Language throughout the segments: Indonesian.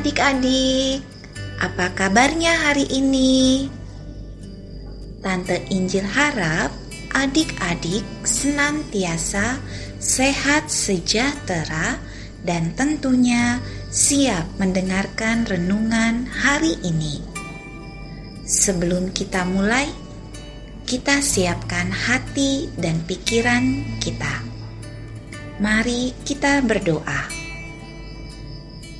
adik-adik, apa kabarnya hari ini? Tante Injil harap adik-adik senantiasa sehat sejahtera dan tentunya siap mendengarkan renungan hari ini. Sebelum kita mulai, kita siapkan hati dan pikiran kita. Mari kita berdoa.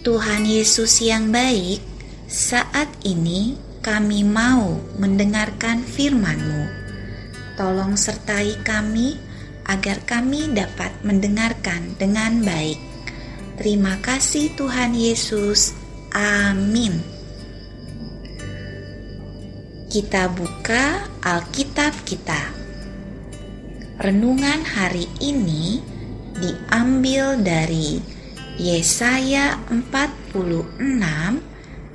Tuhan Yesus yang baik, saat ini kami mau mendengarkan firman-Mu. Tolong sertai kami agar kami dapat mendengarkan dengan baik. Terima kasih Tuhan Yesus. Amin. Kita buka Alkitab kita. Renungan hari ini diambil dari Yesaya 46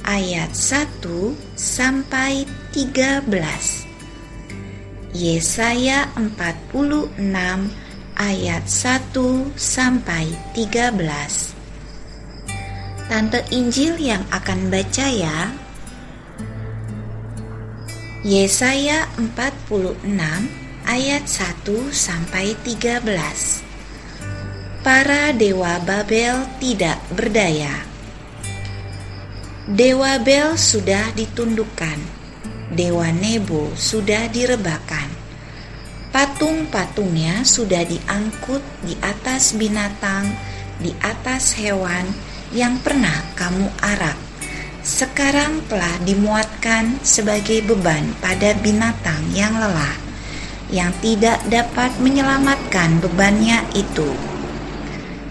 ayat 1 sampai 13. Yesaya 46 ayat 1 sampai 13. Tante Injil yang akan baca ya. Yesaya 46 ayat 1 sampai 13 para dewa Babel tidak berdaya. Dewa Bel sudah ditundukkan, dewa Nebo sudah direbahkan, patung-patungnya sudah diangkut di atas binatang, di atas hewan yang pernah kamu arak. Sekarang telah dimuatkan sebagai beban pada binatang yang lelah, yang tidak dapat menyelamatkan bebannya itu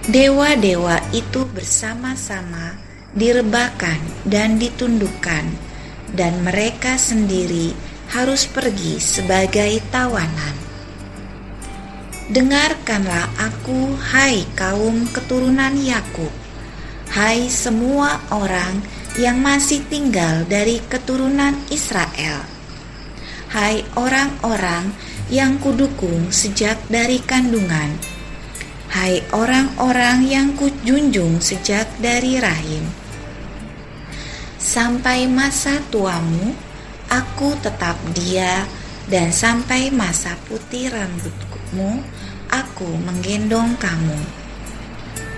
dewa-dewa itu bersama-sama direbahkan dan ditundukkan, dan mereka sendiri harus pergi sebagai tawanan. Dengarkanlah aku, hai kaum keturunan Yakub, hai semua orang yang masih tinggal dari keturunan Israel, hai orang-orang yang kudukung sejak dari kandungan Hai orang-orang yang kujunjung sejak dari rahim, sampai masa tuamu, aku tetap dia, dan sampai masa putih rambutmu, aku menggendong kamu.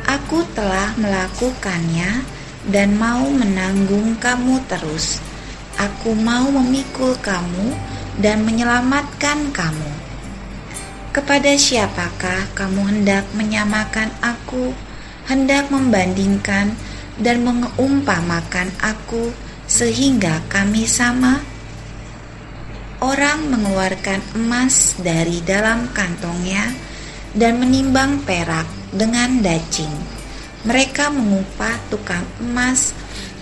Aku telah melakukannya dan mau menanggung kamu terus. Aku mau memikul kamu dan menyelamatkan kamu kepada siapakah kamu hendak menyamakan aku, hendak membandingkan dan mengumpamakan aku sehingga kami sama? Orang mengeluarkan emas dari dalam kantongnya dan menimbang perak dengan dacing. Mereka mengupah tukang emas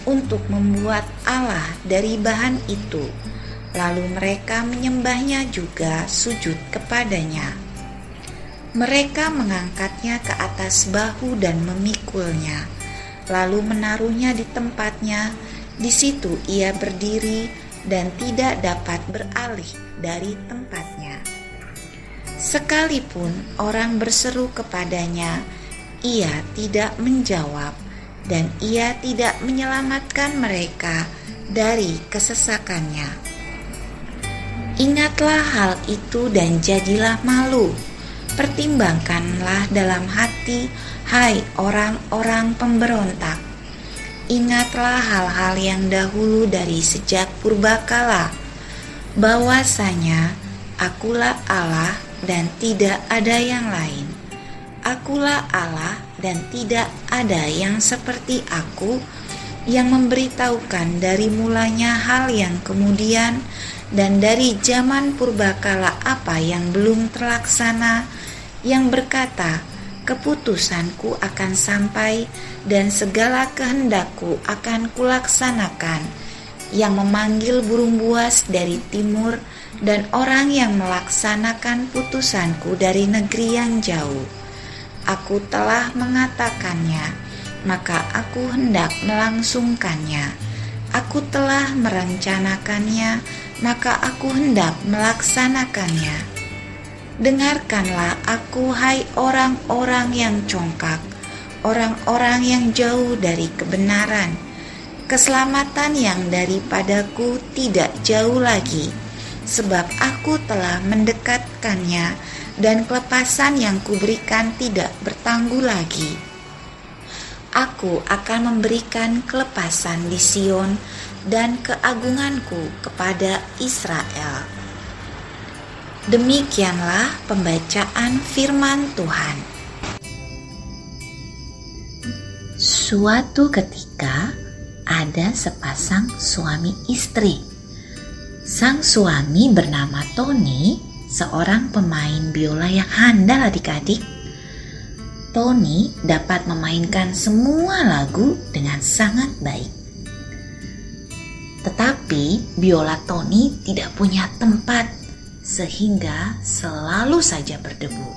untuk membuat Allah dari bahan itu. Lalu mereka menyembahnya juga sujud kepadanya. Mereka mengangkatnya ke atas bahu dan memikulnya, lalu menaruhnya di tempatnya. Di situ ia berdiri dan tidak dapat beralih dari tempatnya. Sekalipun orang berseru kepadanya, ia tidak menjawab, dan ia tidak menyelamatkan mereka dari kesesakannya. Ingatlah hal itu dan jadilah malu Pertimbangkanlah dalam hati, hai orang-orang pemberontak. Ingatlah hal-hal yang dahulu dari sejak purbakala, bahwasanya akulah Allah dan tidak ada yang lain. Akulah Allah dan tidak ada yang seperti aku yang memberitahukan dari mulanya hal yang kemudian dan dari zaman purbakala apa yang belum terlaksana yang berkata, "Keputusanku akan sampai dan segala kehendakku akan kulaksanakan." Yang memanggil burung buas dari timur dan orang yang melaksanakan putusanku dari negeri yang jauh. Aku telah mengatakannya, maka aku hendak melangsungkannya. Aku telah merencanakannya, maka aku hendak melaksanakannya Dengarkanlah aku, hai orang-orang yang congkak, orang-orang yang jauh dari kebenaran. keselamatan yang daripadaku tidak jauh lagi, sebab aku telah mendekatkannya dan kelepasan yang kuberikan tidak bertangguh lagi. Aku akan memberikan kelepasan di Sion dan keagunganku kepada Israel. Demikianlah pembacaan firman Tuhan. Suatu ketika ada sepasang suami istri. Sang suami bernama Tony, seorang pemain biola yang handal adik-adik. Tony dapat memainkan semua lagu dengan sangat baik. Tetapi biola Tony tidak punya tempat sehingga selalu saja berdebu.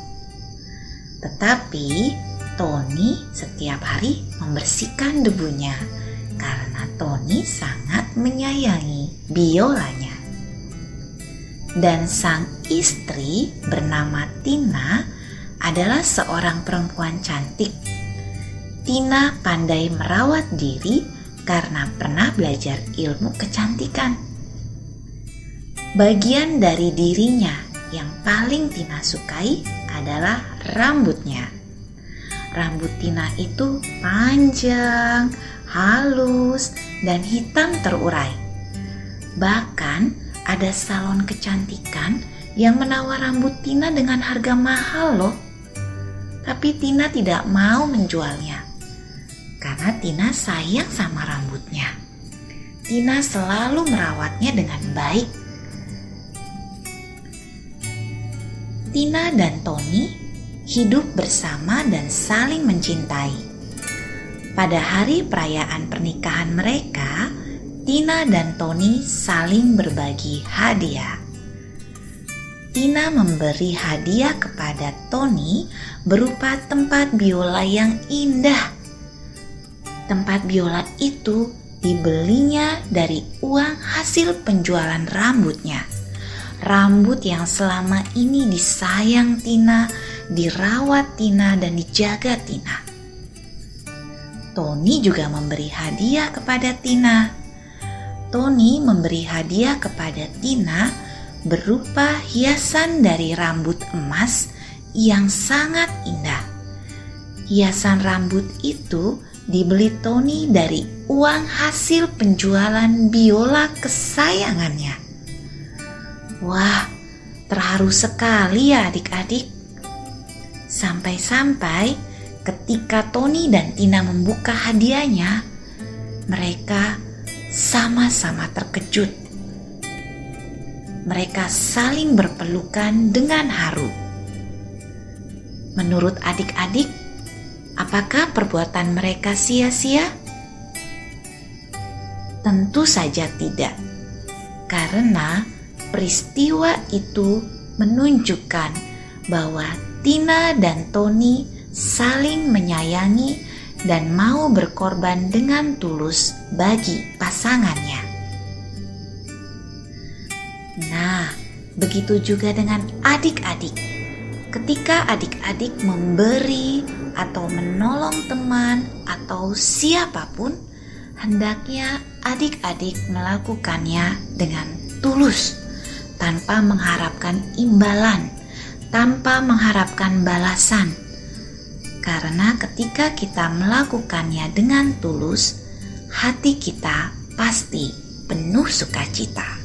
Tetapi Tony setiap hari membersihkan debunya karena Tony sangat menyayangi biolanya. Dan sang istri bernama Tina adalah seorang perempuan cantik. Tina pandai merawat diri karena pernah belajar ilmu kecantikan. Bagian dari dirinya yang paling Tina sukai adalah rambutnya. Rambut Tina itu panjang, halus, dan hitam terurai. Bahkan ada salon kecantikan yang menawar rambut Tina dengan harga mahal loh. Tapi Tina tidak mau menjualnya. Karena Tina sayang sama rambutnya. Tina selalu merawatnya dengan baik. Tina dan Tony hidup bersama dan saling mencintai. Pada hari perayaan pernikahan mereka, Tina dan Tony saling berbagi hadiah. Tina memberi hadiah kepada Tony berupa tempat biola yang indah. Tempat biola itu dibelinya dari uang hasil penjualan rambutnya. Rambut yang selama ini disayang Tina, dirawat Tina, dan dijaga Tina. Tony juga memberi hadiah kepada Tina. Tony memberi hadiah kepada Tina berupa hiasan dari rambut emas yang sangat indah. Hiasan rambut itu dibeli Tony dari uang hasil penjualan biola kesayangannya. Wah, terharu sekali ya adik-adik. Sampai-sampai Ketika Tony dan Tina membuka hadiahnya, mereka sama-sama terkejut. Mereka saling berpelukan dengan haru. Menurut adik-adik, apakah perbuatan mereka sia-sia? Tentu saja tidak, karena peristiwa itu menunjukkan bahwa Tina dan Tony saling menyayangi dan mau berkorban dengan tulus bagi pasangannya. Nah, begitu juga dengan adik-adik. Ketika adik-adik memberi atau menolong teman atau siapa pun, hendaknya adik-adik melakukannya dengan tulus, tanpa mengharapkan imbalan, tanpa mengharapkan balasan karena ketika kita melakukannya dengan tulus, hati kita pasti penuh sukacita.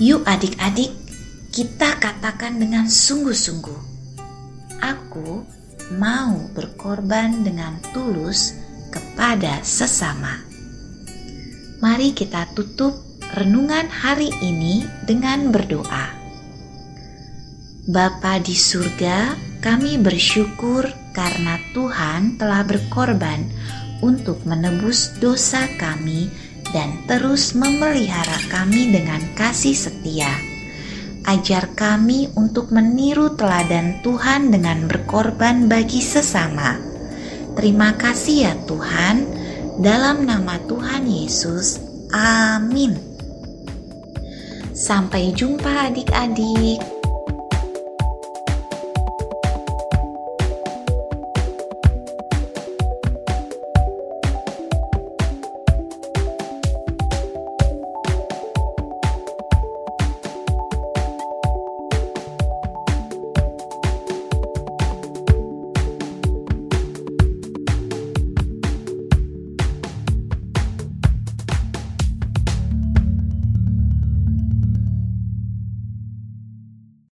Yuk adik-adik, kita katakan dengan sungguh-sungguh, aku mau berkorban dengan tulus kepada sesama. Mari kita tutup renungan hari ini dengan berdoa. Bapa di surga, kami bersyukur karena Tuhan telah berkorban untuk menebus dosa kami dan terus memelihara kami dengan kasih setia. Ajar kami untuk meniru teladan Tuhan dengan berkorban bagi sesama. Terima kasih ya Tuhan, dalam nama Tuhan Yesus. Amin. Sampai jumpa adik-adik.